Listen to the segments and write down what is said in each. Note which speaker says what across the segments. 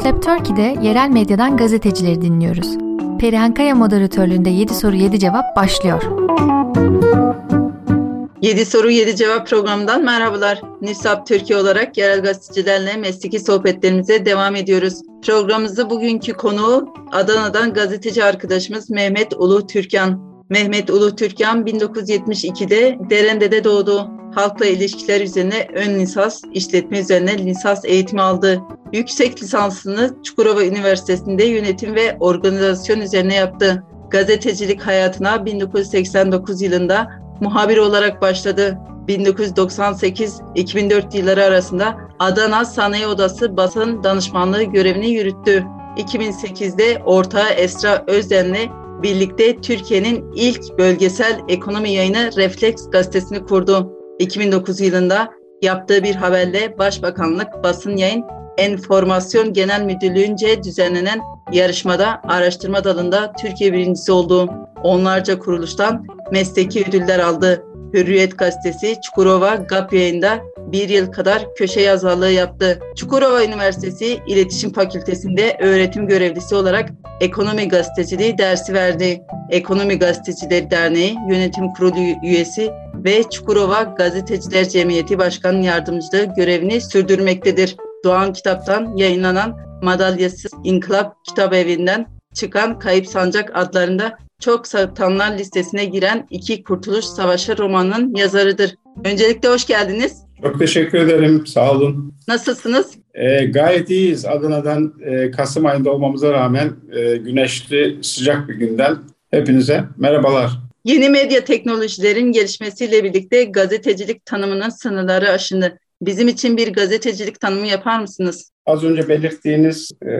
Speaker 1: Newslab Turkey'de yerel medyadan gazetecileri dinliyoruz. Perihan Kaya moderatörlüğünde 7 soru 7 cevap başlıyor.
Speaker 2: 7 soru 7 cevap programından merhabalar. Newslab Türkiye olarak yerel gazetecilerle mesleki sohbetlerimize devam ediyoruz. Programımızda bugünkü konuğu Adana'dan gazeteci arkadaşımız Mehmet Ulu Türkan. Mehmet Ulu Türkan 1972'de Derende'de doğdu halkla ilişkiler üzerine ön lisans, işletme üzerine lisans eğitimi aldı. Yüksek lisansını Çukurova Üniversitesi'nde yönetim ve organizasyon üzerine yaptı. Gazetecilik hayatına 1989 yılında muhabir olarak başladı. 1998-2004 yılları arasında Adana Sanayi Odası basın danışmanlığı görevini yürüttü. 2008'de ortağı Esra Özden'le birlikte Türkiye'nin ilk bölgesel ekonomi yayını Refleks gazetesini kurdu. 2009 yılında yaptığı bir haberle Başbakanlık Basın Yayın Enformasyon Genel Müdürlüğü'nce düzenlenen yarışmada araştırma dalında Türkiye birincisi oldu. Onlarca kuruluştan mesleki ödüller aldı. Hürriyet gazetesi Çukurova GAP yayında bir yıl kadar köşe yazarlığı yaptı. Çukurova Üniversitesi İletişim Fakültesi'nde öğretim görevlisi olarak ekonomi gazeteciliği dersi verdi. Ekonomi Gazetecileri Derneği Yönetim Kurulu üyesi ve Çukurova Gazeteciler Cemiyeti Başkan Yardımcılığı görevini sürdürmektedir. Doğan Kitap'tan yayınlanan Madalyasız İnkılap Kitap Evi'nden çıkan Kayıp Sancak adlarında çok satanlar listesine giren iki Kurtuluş Savaşı romanının yazarıdır. Öncelikle hoş geldiniz.
Speaker 3: Çok teşekkür ederim. Sağ olun.
Speaker 2: Nasılsınız?
Speaker 3: E, gayet iyiyiz. Adana'dan e, Kasım ayında olmamıza rağmen e, güneşli, sıcak bir günden hepinize merhabalar.
Speaker 2: Yeni medya teknolojilerin gelişmesiyle birlikte gazetecilik tanımının sınırları aşındı. Bizim için bir gazetecilik tanımı yapar mısınız?
Speaker 3: Az önce belirttiğiniz e,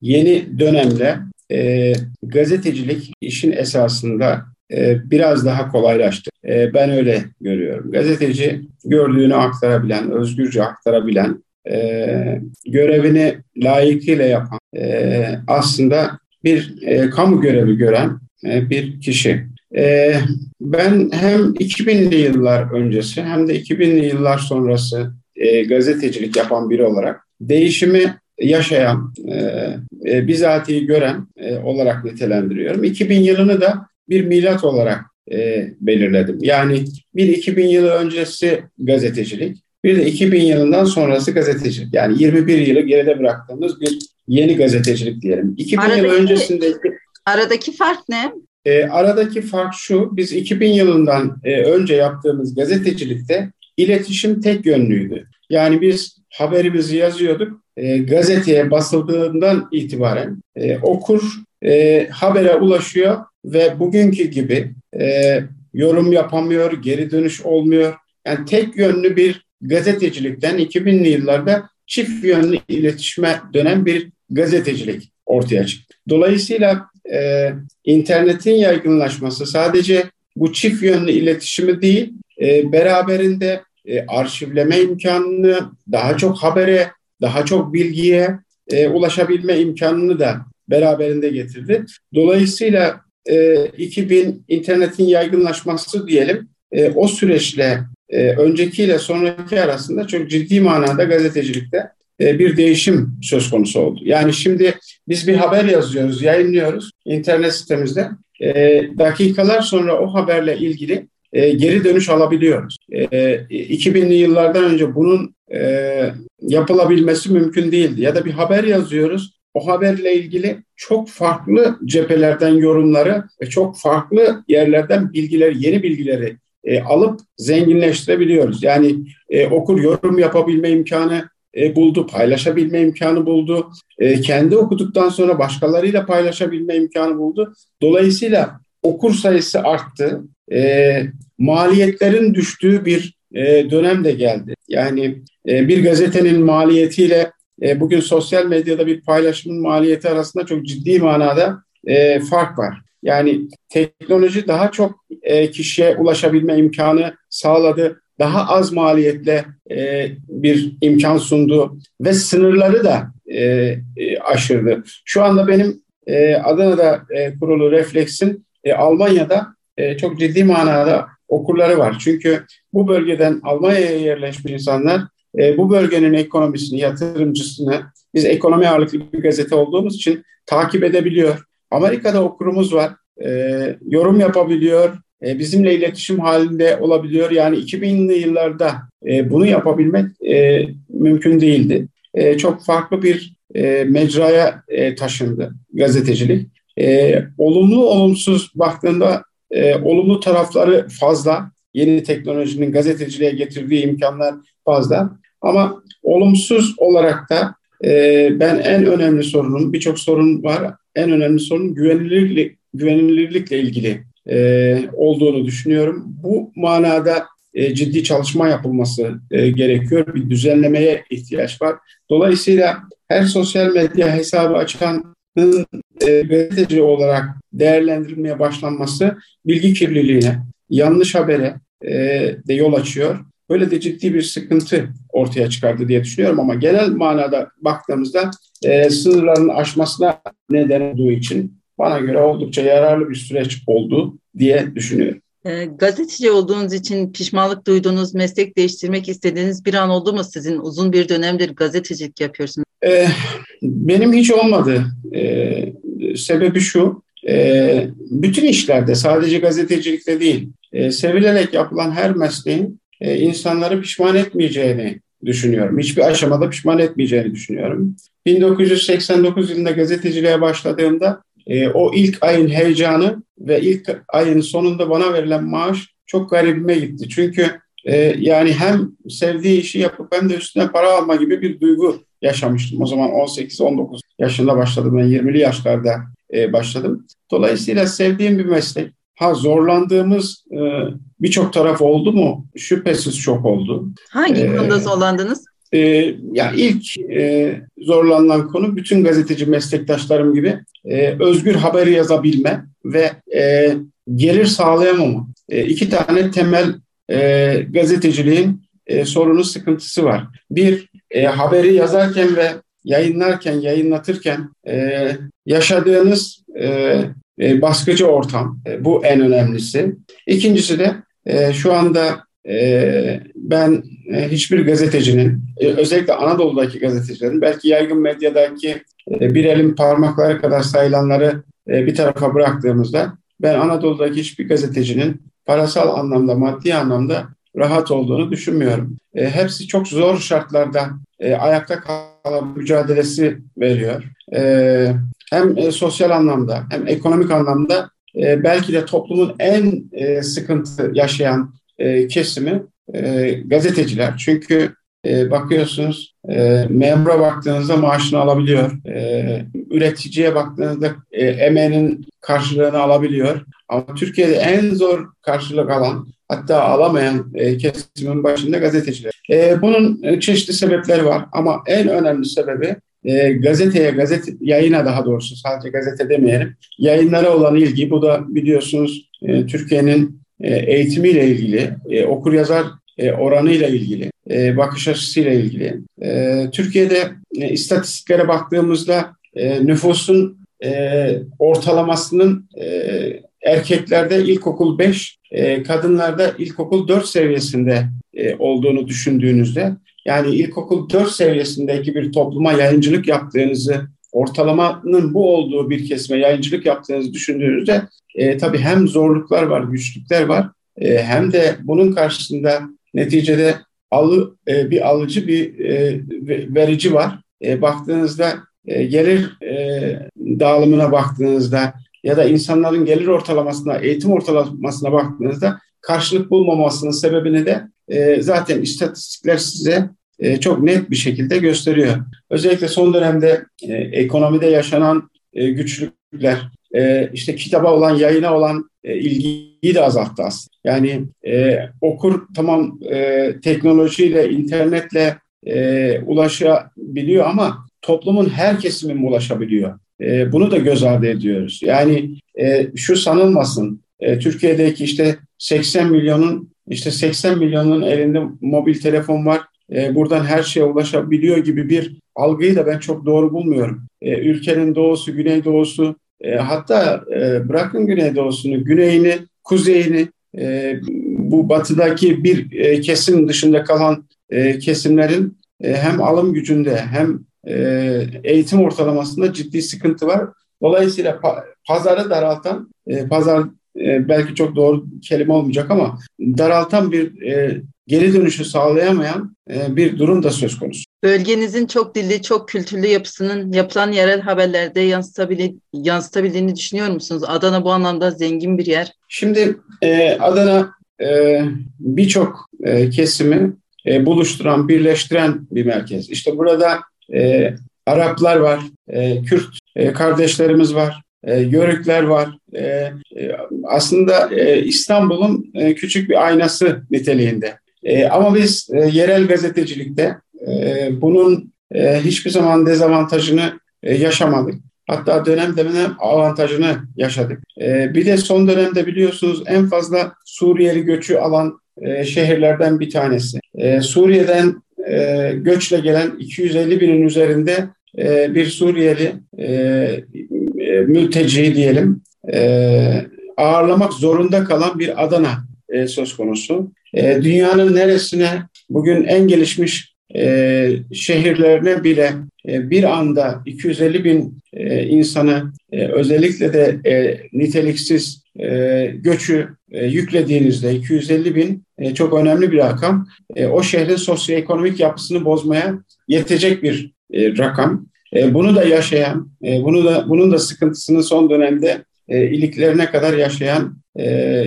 Speaker 3: yeni dönemle e, gazetecilik işin esasında e, biraz daha kolaylaştı. E, ben öyle görüyorum. Gazeteci gördüğünü aktarabilen, özgürce aktarabilen, e, görevini layıkıyla yapan, e, aslında bir e, kamu görevi gören e, bir kişi. E, ben hem 2000'li yıllar öncesi hem de 2000'li yıllar sonrası e, gazetecilik yapan biri olarak değişimi yaşayan, e, e, bizatihi gören e, olarak nitelendiriyorum. 2000 yılını da bir milat olarak e, belirledim. Yani bir 2000 yılı öncesi gazetecilik, bir de 2000 yılından sonrası gazetecilik. Yani 21 yılı geride bıraktığımız bir yeni gazetecilik diyelim. 2000 aradaki, yıl öncesindeki...
Speaker 2: Aradaki fark ne?
Speaker 3: E, aradaki fark şu, biz 2000 yılından e, önce yaptığımız gazetecilikte iletişim tek yönlüydü. Yani biz haberimizi yazıyorduk, e, gazeteye basıldığından itibaren e, okur e, habere ulaşıyor ve bugünkü gibi e, yorum yapamıyor, geri dönüş olmuyor. Yani tek yönlü bir gazetecilikten 2000'li yıllarda çift yönlü iletişime dönen bir gazetecilik ortaya çıktı. Dolayısıyla e, internetin yaygınlaşması sadece bu çift yönlü iletişimi değil, e, beraberinde e, arşivleme imkanını, daha çok habere, daha çok bilgiye e, ulaşabilme imkanını da beraberinde getirdi. Dolayısıyla e, 2000 internetin yaygınlaşması diyelim e, o süreçle e, öncekiyle sonraki arasında çok ciddi manada gazetecilikte bir değişim söz konusu oldu. Yani şimdi biz bir haber yazıyoruz, yayınlıyoruz internet sitemizde. E, dakikalar sonra o haberle ilgili e, geri dönüş alabiliyoruz. E, 2000'li yıllardan önce bunun e, yapılabilmesi mümkün değildi. Ya da bir haber yazıyoruz, o haberle ilgili çok farklı cephelerden yorumları ve çok farklı yerlerden bilgileri, yeni bilgileri e, alıp zenginleştirebiliyoruz. Yani e, okur yorum yapabilme imkanı e, buldu, paylaşabilme imkanı buldu. E, kendi okuduktan sonra başkalarıyla paylaşabilme imkanı buldu. Dolayısıyla okur sayısı arttı. E, maliyetlerin düştüğü bir dönem de geldi. Yani bir gazetenin maliyetiyle bugün sosyal medyada bir paylaşımın maliyeti arasında çok ciddi manada fark var. Yani teknoloji daha çok kişiye ulaşabilme imkanı sağladı. Daha az maliyetle e, bir imkan sundu ve sınırları da e, e, aşırdı. Şu anda benim e, Adana'da e, kurulu Refleks'in e, Almanya'da e, çok ciddi manada okurları var. Çünkü bu bölgeden Almanya'ya yerleşmiş insanlar e, bu bölgenin ekonomisini, yatırımcısını biz ekonomi ağırlıklı bir gazete olduğumuz için takip edebiliyor. Amerika'da okurumuz var, e, yorum yapabiliyor, e, bizimle iletişim halinde olabiliyor. Yani 2000'li yıllarda e, bunu yapabilmek e, mümkün değildi. Çok farklı bir mecraya taşındı gazetecilik. Olumlu olumsuz baktığında olumlu tarafları fazla. Yeni teknolojinin gazeteciliğe getirdiği imkanlar fazla. Ama olumsuz olarak da ben en önemli sorunun, birçok sorun var, en önemli sorun güvenilirlik, güvenilirlikle ilgili e, olduğunu düşünüyorum. Bu manada e, ciddi çalışma yapılması e, gerekiyor. Bir düzenlemeye ihtiyaç var. Dolayısıyla her sosyal medya hesabı açanın e, olarak değerlendirilmeye başlanması bilgi kirliliğine, yanlış habere e, de yol açıyor. Böyle de ciddi bir sıkıntı ortaya çıkardı diye düşünüyorum ama genel manada baktığımızda e, sınırların aşmasına neden olduğu için bana göre oldukça yararlı bir süreç oldu diye düşünüyorum.
Speaker 2: E, gazeteci olduğunuz için pişmanlık duyduğunuz, meslek değiştirmek istediğiniz bir an oldu mu sizin? Uzun bir dönemdir gazetecilik yapıyorsunuz.
Speaker 3: E, benim hiç olmadı. E, sebebi şu, e, bütün işlerde sadece gazetecilikte değil, e, sevilerek yapılan her mesleğin e, insanları pişman etmeyeceğini düşünüyorum. Hiçbir aşamada pişman etmeyeceğini düşünüyorum. 1989 yılında gazeteciliğe başladığımda e, o ilk ayın heyecanı ve ilk ayın sonunda bana verilen maaş çok garibime gitti. Çünkü e, yani hem sevdiği işi yapıp hem de üstüne para alma gibi bir duygu yaşamıştım. O zaman 18-19 yaşında başladım. Ben 20'li yaşlarda e, başladım. Dolayısıyla sevdiğim bir meslek. Ha zorlandığımız e, birçok taraf oldu mu? Şüphesiz çok oldu.
Speaker 2: Hangi ee, konuda zorlandınız?
Speaker 3: E, ya ilk e, zorlanılan konu bütün gazeteci meslektaşlarım gibi e, özgür haber yazabilme ve e, gelir sağlayamama. E, iki tane temel e, gazeteciliğin e, sorunu, sıkıntısı var. Bir, e, haberi yazarken ve yayınlarken, yayınlatırken e, yaşadığınız e, e, baskıcı ortam. E, bu en önemlisi. İkincisi de e, şu anda e, ben hiçbir gazetecinin, e, özellikle Anadolu'daki gazetecilerin, belki yaygın medyadaki e, bir elin parmakları kadar sayılanları e, bir tarafa bıraktığımızda ben Anadolu'daki hiçbir gazetecinin parasal anlamda, maddi anlamda rahat olduğunu düşünmüyorum. E, hepsi çok zor şartlarda e, ayakta kalan mücadelesi veriyor. E, hem e, sosyal anlamda hem ekonomik anlamda e, belki de toplumun en e, sıkıntı yaşayan e, kesimi e, gazeteciler. Çünkü e, bakıyorsunuz e, memura baktığınızda maaşını alabiliyor. E, üreticiye baktığınızda e, emeğinin karşılığını alabiliyor. Ama Türkiye'de en zor karşılık alan hatta alamayan e, kesimin başında gazeteciler. E, bunun e, çeşitli sebepleri var ama en önemli sebebi e, gazeteye, gazete yayına daha doğrusu sadece gazete demeyelim, yayınlara olan ilgi. Bu da biliyorsunuz e, Türkiye'nin e, eğitimiyle ilgili, e, okur yazar e, oranıyla ilgili, e, bakış açısıyla ilgili. E, Türkiye'de e, istatistiklere baktığımızda e, nüfusun e, ortalamasının e, erkeklerde ilkokul 5, e, kadınlarda ilkokul 4 seviyesinde e, olduğunu düşündüğünüzde yani ilkokul 4 seviyesindeki bir topluma yayıncılık yaptığınızı ortalamanın bu olduğu bir kesime yayıncılık yaptığınızı düşündüğünüzde e, tabii hem zorluklar var, güçlükler var e, hem de bunun karşısında neticede alı, e, bir alıcı bir e, verici var. E, baktığınızda e, gelir e, dağılımına baktığınızda ya da insanların gelir ortalamasına, eğitim ortalamasına baktığınızda karşılık bulmamasının sebebini de e, zaten istatistikler size e, çok net bir şekilde gösteriyor. Özellikle son dönemde e, ekonomide yaşanan e, güçlükler, e, işte kitaba olan, yayına olan e, ilgiyi de azalttı aslında. Yani e, okur tamam e, teknolojiyle, internetle e, ulaşabiliyor ama toplumun her kesimi mi ulaşabiliyor? E, bunu da göz ardı ediyoruz. Yani e, şu sanılmasın, e, Türkiye'deki işte 80 milyonun işte 80 milyonun elinde mobil telefon var. E, buradan her şeye ulaşabiliyor gibi bir algıyı da ben çok doğru bulmuyorum. E, ülkenin doğusu, güneydoğusu, e, hatta e, bırakın güneydoğusunu, güneyini, kuzeyini, e, bu batıdaki bir e, kesim dışında kalan e, kesimlerin e, hem alım gücünde hem e, eğitim ortalamasında ciddi sıkıntı var. Dolayısıyla pa- pazarı daraltan, e, pazar e, belki çok doğru kelime olmayacak ama daraltan bir e, geri dönüşü sağlayamayan e, bir durum da söz konusu.
Speaker 2: Bölgenizin çok dilli, çok kültürlü yapısının yapılan yerel haberlerde yansıtabildiğini düşünüyor musunuz? Adana bu anlamda zengin bir yer.
Speaker 3: Şimdi e, Adana e, birçok e, kesimi e, buluşturan, birleştiren bir merkez. İşte burada e, Araplar var, e, Kürt e, kardeşlerimiz var, e, Yörükler var. E, e, aslında e, İstanbul'un e, küçük bir aynası niteliğinde. E, ama biz e, yerel gazetecilikte bunun e, hiçbir zaman dezavantajını e, yaşamadık. Hatta dönem dönem avantajını yaşadık. E, bir de son dönemde biliyorsunuz en fazla Suriyeli göçü alan e, şehirlerden bir tanesi. E, Suriye'den e, göçle gelen 250 binin üzerinde e, bir Suriyeli e, e, mülteci diyelim e, ağırlamak zorunda kalan bir Adana e, söz konusu. E, dünyanın neresine bugün en gelişmiş e, şehirlerine bile e, bir anda 250 bin e, insanı e, özellikle de e, niteliksiz e, göçü e, yüklediğinizde 250 bin e, çok önemli bir rakam. E, o şehrin sosyoekonomik yapısını bozmaya yetecek bir e, rakam. E, bunu da yaşayan, e, bunu da bunun da sıkıntısını son dönemde e, iliklerine kadar yaşayan e,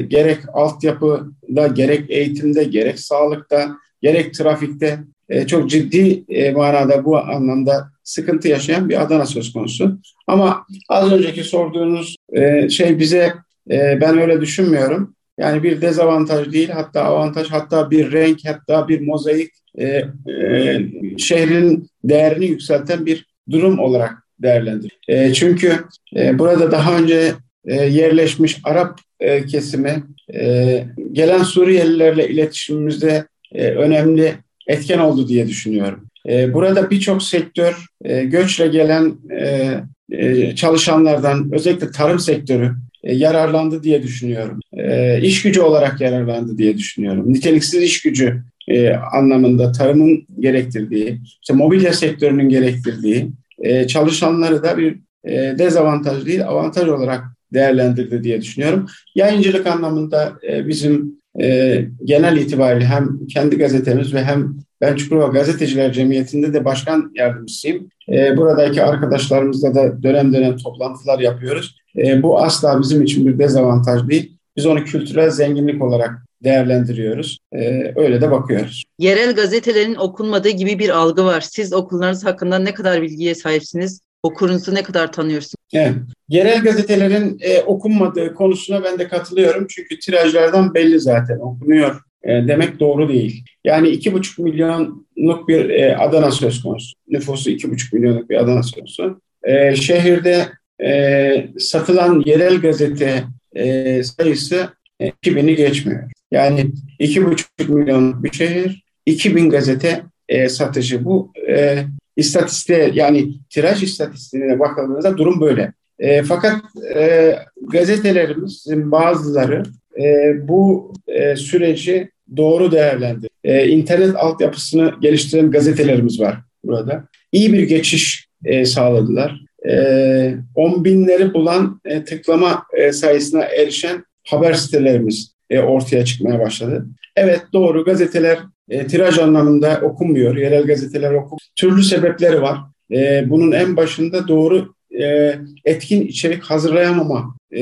Speaker 3: gerek altyapıda, gerek eğitimde, gerek sağlıkta, gerek trafikte e, çok ciddi e, manada bu anlamda sıkıntı yaşayan bir Adana söz konusu. Ama az önceki sorduğunuz e, şey bize ben öyle düşünmüyorum. Yani bir dezavantaj değil hatta avantaj hatta bir renk hatta bir mozaik e, e, şehrin değerini yükselten bir durum olarak değerlendir. E, çünkü e, burada daha önce e, yerleşmiş Arap e, kesimi e, gelen Suriyelilerle iletişimimizde e, önemli etken oldu diye düşünüyorum. E, burada birçok sektör e, göçle gelen e, çalışanlardan özellikle tarım sektörü yararlandı diye düşünüyorum. İş gücü olarak yararlandı diye düşünüyorum. Niteliksiz iş gücü anlamında tarımın gerektirdiği, işte mobilya sektörünün gerektirdiği çalışanları da bir dezavantaj değil avantaj olarak değerlendirdi diye düşünüyorum. Yayıncılık anlamında bizim e, genel itibariyle hem kendi gazetemiz ve hem ben Çukurova Gazeteciler Cemiyeti'nde de başkan yardımcısıyım. E, buradaki arkadaşlarımızla da dönem dönem toplantılar yapıyoruz. E, bu asla bizim için bir dezavantaj değil. Biz onu kültürel zenginlik olarak değerlendiriyoruz. Ee, öyle de bakıyoruz.
Speaker 2: Yerel gazetelerin okunmadığı gibi bir algı var. Siz okullarınız hakkında ne kadar bilgiye sahipsiniz? Okurunuzu ne kadar tanıyorsunuz?
Speaker 3: Evet. Yerel gazetelerin e, okunmadığı konusuna ben de katılıyorum. Çünkü tirajlardan belli zaten okunuyor e, demek doğru değil. Yani iki buçuk milyonluk bir e, Adana söz konusu. Nüfusu iki buçuk milyonluk bir Adana söz konusu. E, şehirde e, satılan yerel gazete e, sayısı e, 2000'i geçmiyor. Yani iki buçuk milyon bir şehir, 2000 gazete e, satışı. Bu e, istatistiğe yani tiraj istatistiğine bakıldığında durum böyle. E, fakat e, gazetelerimizin bazıları e, bu e, süreci doğru değerlendir. E, internet altyapısını geliştiren gazetelerimiz var burada. İyi bir geçiş e, sağladılar. E, on binleri bulan e, tıklama e, sayısına erişen haber sitelerimiz e, ortaya çıkmaya başladı. Evet doğru gazeteler e, tiraj anlamında okunmuyor. Yerel gazeteler okum. Türlü sebepleri var. E, bunun en başında doğru e, etkin içerik hazırlayamama e,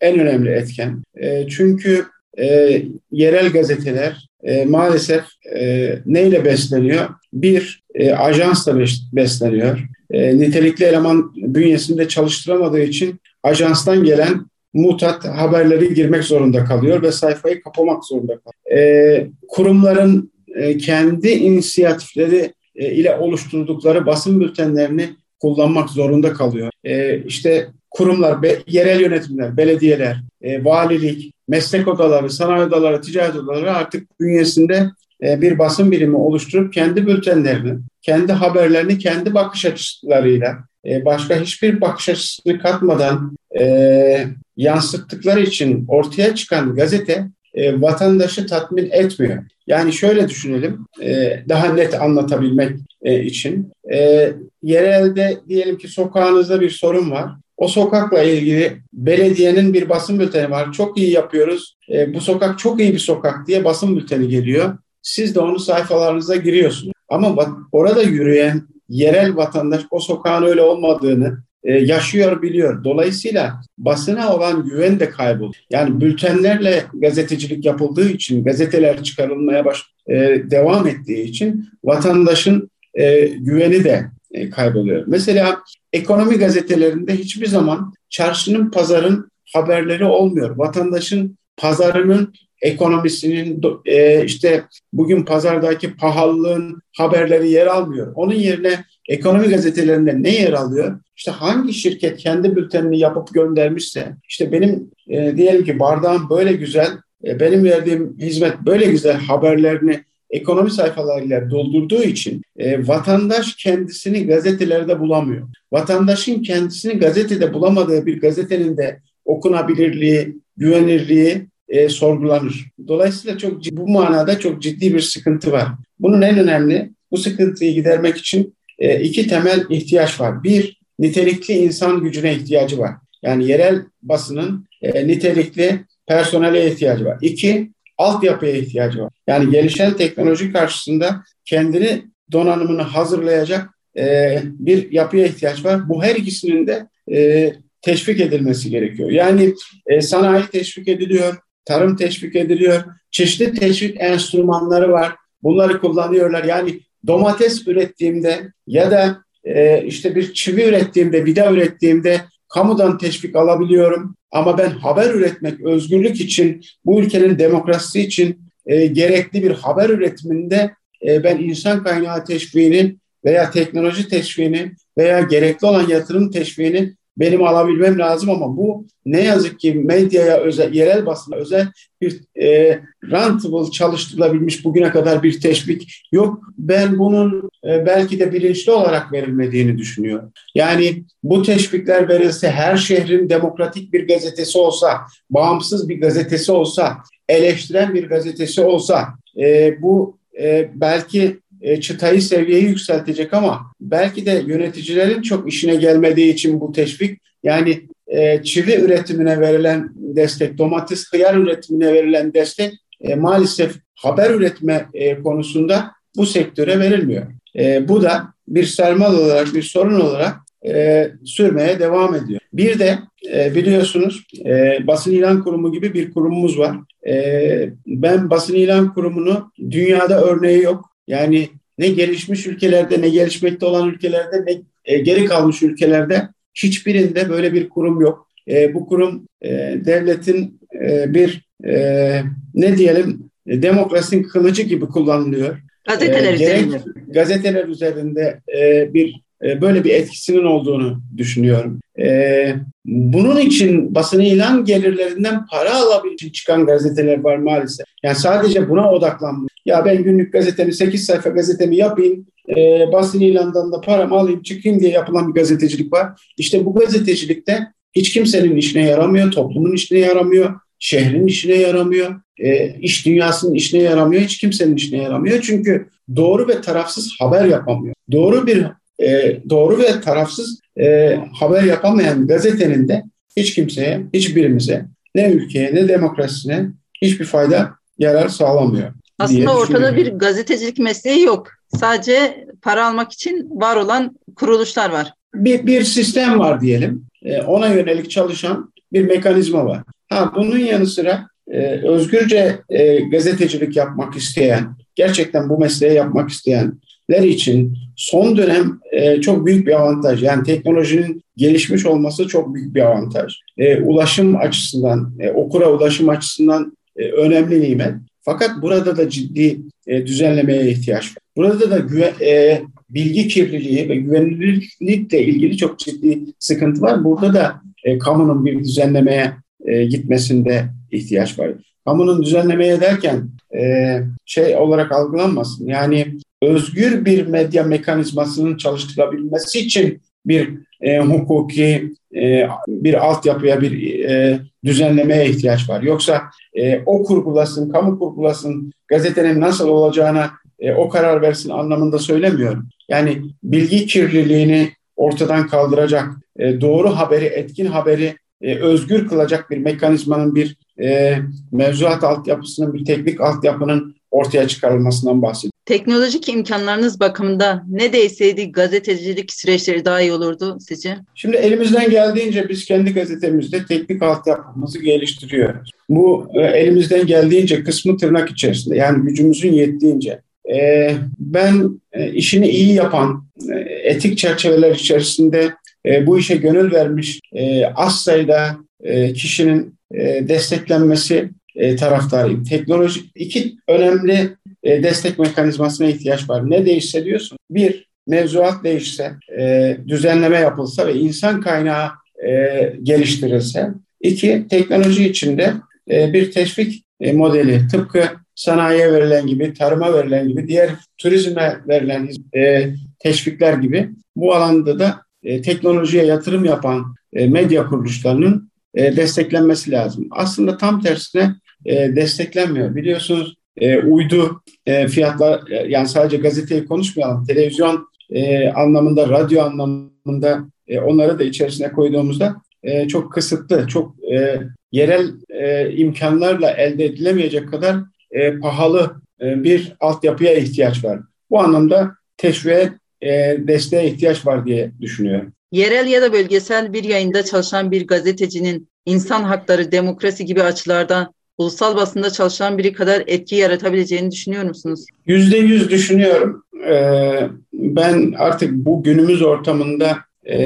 Speaker 3: en önemli etken. E, çünkü e, yerel gazeteler e, maalesef e, neyle besleniyor? Bir, e, ajansla besleniyor. E, nitelikli eleman bünyesinde çalıştıramadığı için ajanstan gelen mutat haberleri girmek zorunda kalıyor ve sayfayı kapamak zorunda kalıyor. E, kurumların e, kendi inisiyatifleri e, ile oluşturdukları basın bültenlerini kullanmak zorunda kalıyor. E, işte kurumlar, yerel yönetimler, belediyeler, e, valilik, meslek odaları, sanayi odaları, ticaret odaları artık bünyesinde bir basın birimi oluşturup kendi bültenlerini, kendi haberlerini kendi bakış açılarıyla başka hiçbir bakış açısını katmadan e, yansıttıkları için ortaya çıkan gazete e, vatandaşı tatmin etmiyor. Yani şöyle düşünelim, e, daha net anlatabilmek e, için. E, yerelde diyelim ki sokağınızda bir sorun var. O sokakla ilgili belediyenin bir basın bülteni var. Çok iyi yapıyoruz. E, bu sokak çok iyi bir sokak diye basın bülteni geliyor. Siz de onu sayfalarınıza giriyorsunuz. Ama bak, orada yürüyen yerel vatandaş o sokağın öyle olmadığını yaşıyor biliyor. Dolayısıyla basına olan güven de kayboluyor. Yani bültenlerle gazetecilik yapıldığı için, gazeteler çıkarılmaya baş, e, devam ettiği için vatandaşın e, güveni de e, kayboluyor. Mesela ekonomi gazetelerinde hiçbir zaman çarşının, pazarın haberleri olmuyor. Vatandaşın pazarının ekonomisinin e, işte bugün pazardaki pahalılığın haberleri yer almıyor. Onun yerine ekonomi gazetelerinde ne yer alıyor? İşte hangi şirket kendi bültenini yapıp göndermişse, işte benim e, diyelim ki bardağım böyle güzel, e, benim verdiğim hizmet böyle güzel haberlerini ekonomi sayfalarıyla doldurduğu için e, vatandaş kendisini gazetelerde bulamıyor. Vatandaşın kendisini gazetede bulamadığı bir gazetenin de okunabilirliği, güvenirliği e, sorgulanır. Dolayısıyla çok bu manada çok ciddi bir sıkıntı var. Bunun en önemli bu sıkıntıyı gidermek için e, iki temel ihtiyaç var. Bir, nitelikli insan gücüne ihtiyacı var. Yani yerel basının e, nitelikli personele ihtiyacı var. İki, altyapıya ihtiyacı var. Yani gelişen teknoloji karşısında kendini donanımını hazırlayacak e, bir yapıya ihtiyaç var. Bu her ikisinin de e, teşvik edilmesi gerekiyor. Yani sanayi teşvik ediliyor, tarım teşvik ediliyor, çeşitli teşvik enstrümanları var. Bunları kullanıyorlar. Yani domates ürettiğimde ya da e, işte bir çivi ürettiğimde, vida ürettiğimde kamudan teşvik alabiliyorum. Ama ben haber üretmek, özgürlük için, bu ülkenin demokrasisi için e, gerekli bir haber üretiminde e, ben insan kaynağı teşviğinin veya teknoloji teşviğini veya gerekli olan yatırım teşviğini benim alabilmem lazım ama bu ne yazık ki medyaya özel, yerel basına özel bir e, rentable çalıştırılabilmiş bugüne kadar bir teşvik yok. Ben bunun e, belki de bilinçli olarak verilmediğini düşünüyorum. Yani bu teşvikler verilse her şehrin demokratik bir gazetesi olsa, bağımsız bir gazetesi olsa, eleştiren bir gazetesi olsa e, bu e, belki çıtayı seviyeyi yükseltecek ama belki de yöneticilerin çok işine gelmediği için bu teşvik yani e, çivi üretimine verilen destek, domates hıyar üretimine verilen destek e, maalesef haber üretme e, konusunda bu sektöre verilmiyor. E, bu da bir sermal olarak, bir sorun olarak e, sürmeye devam ediyor. Bir de e, biliyorsunuz e, basın ilan kurumu gibi bir kurumumuz var. E, ben basın ilan kurumunu dünyada örneği yok. Yani ne gelişmiş ülkelerde ne gelişmekte olan ülkelerde ne e, geri kalmış ülkelerde hiçbirinde böyle bir kurum yok. E, bu kurum e, devletin e, bir e, ne diyelim e, demokrasinin kılıcı gibi kullanılıyor.
Speaker 2: Gazeteler e, üzerinde.
Speaker 3: Gazeteler üzerinde e, bir böyle bir etkisinin olduğunu düşünüyorum. E, bunun için basın ilan gelirlerinden para alabilmek için çıkan gazeteler var maalesef. Yani sadece buna odaklanmış. Ya ben günlük gazetemi 8 sayfa gazetemi yapayım, e, basın ilandan da paramı alayım çıkayım diye yapılan bir gazetecilik var. İşte bu gazetecilikte hiç kimsenin işine yaramıyor, toplumun işine yaramıyor, şehrin işine yaramıyor, e, iş dünyasının işine yaramıyor, hiç kimsenin işine yaramıyor. Çünkü doğru ve tarafsız haber yapamıyor. Doğru bir e, doğru ve tarafsız e, haber yapamayan gazetenin de hiç kimseye, hiçbirimize, ne ülkeye ne demokrasisine hiçbir fayda yarar sağlamıyor.
Speaker 2: Aslında ortada bir gazetecilik mesleği yok. Sadece para almak için var olan kuruluşlar var.
Speaker 3: Bir, bir sistem var diyelim. E, ona yönelik çalışan bir mekanizma var. Ha, bunun yanı sıra e, özgürce e, gazetecilik yapmak isteyen, gerçekten bu mesleği yapmak isteyenler için son dönem e, çok büyük bir avantaj. Yani teknolojinin gelişmiş olması çok büyük bir avantaj. E, ulaşım açısından, e, okura ulaşım açısından e, önemli nimet. Fakat burada da ciddi düzenlemeye ihtiyaç var. Burada da bilgi kirliliği ve güvenilirlikle ilgili çok ciddi sıkıntı var. Burada da kamunun bir düzenlemeye gitmesinde ihtiyaç var. Kamunun düzenlemeye derken şey olarak algılanmasın. Yani özgür bir medya mekanizmasının çalıştırılabilmesi için bir e, hukuki e, bir altyapıya, bir e, düzenlemeye ihtiyaç var. Yoksa e, o kurgulasın, kamu kurgulasın, gazetenin nasıl olacağına e, o karar versin anlamında söylemiyorum. Yani bilgi kirliliğini ortadan kaldıracak, e, doğru haberi, etkin haberi e, özgür kılacak bir mekanizmanın, bir e, mevzuat altyapısının, bir teknik altyapının ortaya çıkarılmasından bahsediyorum.
Speaker 2: Teknolojik imkanlarınız bakımında ne değseydi gazetecilik süreçleri daha iyi olurdu sizce?
Speaker 3: Şimdi elimizden geldiğince biz kendi gazetemizde teknik altyapımızı geliştiriyoruz. Bu e, elimizden geldiğince kısmı tırnak içerisinde yani gücümüzün yettiğince. E, ben e, işini iyi yapan, etik çerçeveler içerisinde bu işe gönül vermiş az sayıda kişinin desteklenmesi taraftarıyım. Teknoloji iki önemli e, destek mekanizmasına ihtiyaç var. Ne değişse diyorsun? Bir, mevzuat değişse, e, düzenleme yapılsa ve insan kaynağı e, geliştirilse. İki, teknoloji içinde e, bir teşvik e, modeli tıpkı sanayiye verilen gibi, tarıma verilen gibi, diğer turizme verilen e, teşvikler gibi bu alanda da e, teknolojiye yatırım yapan e, medya kuruluşlarının e, desteklenmesi lazım. Aslında tam tersine e, desteklenmiyor. Biliyorsunuz e, uydu e, fiyatlar e, yani sadece gazeteyi konuşmayalım. Televizyon e, anlamında, radyo anlamında e, onları da içerisine koyduğumuzda e, çok kısıtlı, çok e, yerel e, imkanlarla elde edilemeyecek kadar e, pahalı e, bir altyapıya ihtiyaç var. Bu anlamda teşviğe, e, desteğe ihtiyaç var diye düşünüyorum.
Speaker 2: Yerel ya da bölgesel bir yayında çalışan bir gazetecinin insan hakları, demokrasi gibi açılardan ulusal basında çalışan biri kadar etki yaratabileceğini düşünüyor musunuz?
Speaker 3: Yüzde yüz düşünüyorum. Ee, ben artık bu günümüz ortamında e,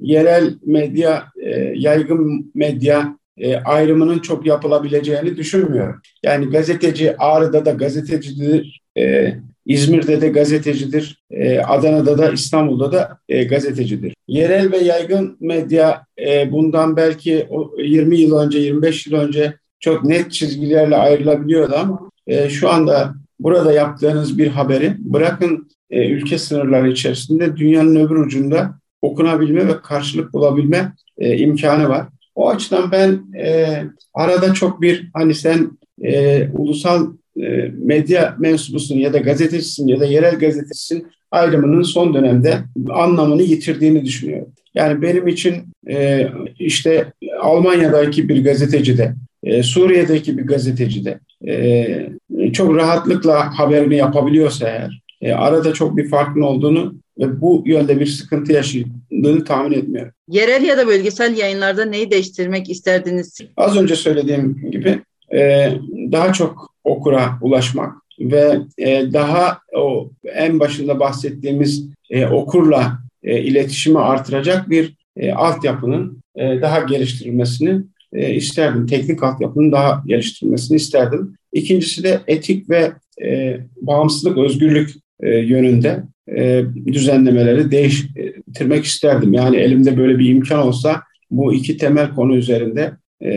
Speaker 3: yerel medya, e, yaygın medya e, ayrımının çok yapılabileceğini düşünmüyorum. Yani gazeteci Ağrı'da da gazetecidir, e, İzmir'de de gazetecidir, e, Adana'da da İstanbul'da da e, gazetecidir. Yerel ve yaygın medya e, bundan belki 20 yıl önce, 25 yıl önce çok net çizgilerle ayrılabiliyordu ama e, şu anda burada yaptığınız bir haberi bırakın e, ülke sınırları içerisinde dünyanın öbür ucunda okunabilme ve karşılık bulabilme e, imkanı var. O açıdan ben e, arada çok bir hani sen e, ulusal e, medya mensubusun ya da gazetecisin ya da yerel gazetecisin ayrımının son dönemde anlamını yitirdiğini düşünüyorum. Yani benim için e, işte Almanya'daki bir gazeteci de e, Suriye'deki bir gazeteci de e, çok rahatlıkla haberini yapabiliyorsa eğer e, arada çok bir farkın olduğunu ve bu yönde bir sıkıntı yaşadığını tahmin etmiyorum.
Speaker 2: Yerel ya da bölgesel yayınlarda neyi değiştirmek isterdiniz?
Speaker 3: Az önce söylediğim gibi e, daha çok okura ulaşmak ve e, daha o en başında bahsettiğimiz e, okurla e, iletişimi artıracak bir e, altyapının e, daha geliştirilmesini e, isterdim. Teknik altyapının daha geliştirilmesini isterdim. İkincisi de etik ve e, bağımsızlık, özgürlük e, yönünde e, düzenlemeleri değiştirmek isterdim. Yani elimde böyle bir imkan olsa bu iki temel konu üzerinde e,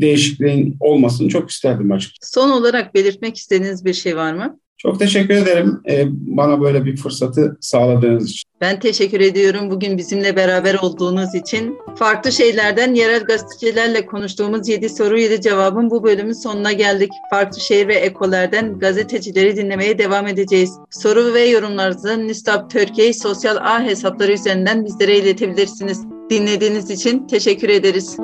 Speaker 3: değişikliğin olmasını çok isterdim açıkçası.
Speaker 2: Son olarak belirtmek istediğiniz bir şey var mı?
Speaker 3: Çok teşekkür ederim e, bana böyle bir fırsatı sağladığınız için.
Speaker 2: Ben teşekkür ediyorum bugün bizimle beraber olduğunuz için. Farklı şeylerden yerel gazetecilerle konuştuğumuz 7 soru 7 cevabın bu bölümün sonuna geldik. Farklı şehir ve ekolerden gazetecileri dinlemeye devam edeceğiz. Soru ve yorumlarınızı Nistap Türkiye sosyal ağ hesapları üzerinden bizlere iletebilirsiniz. Dinlediğiniz için teşekkür ederiz.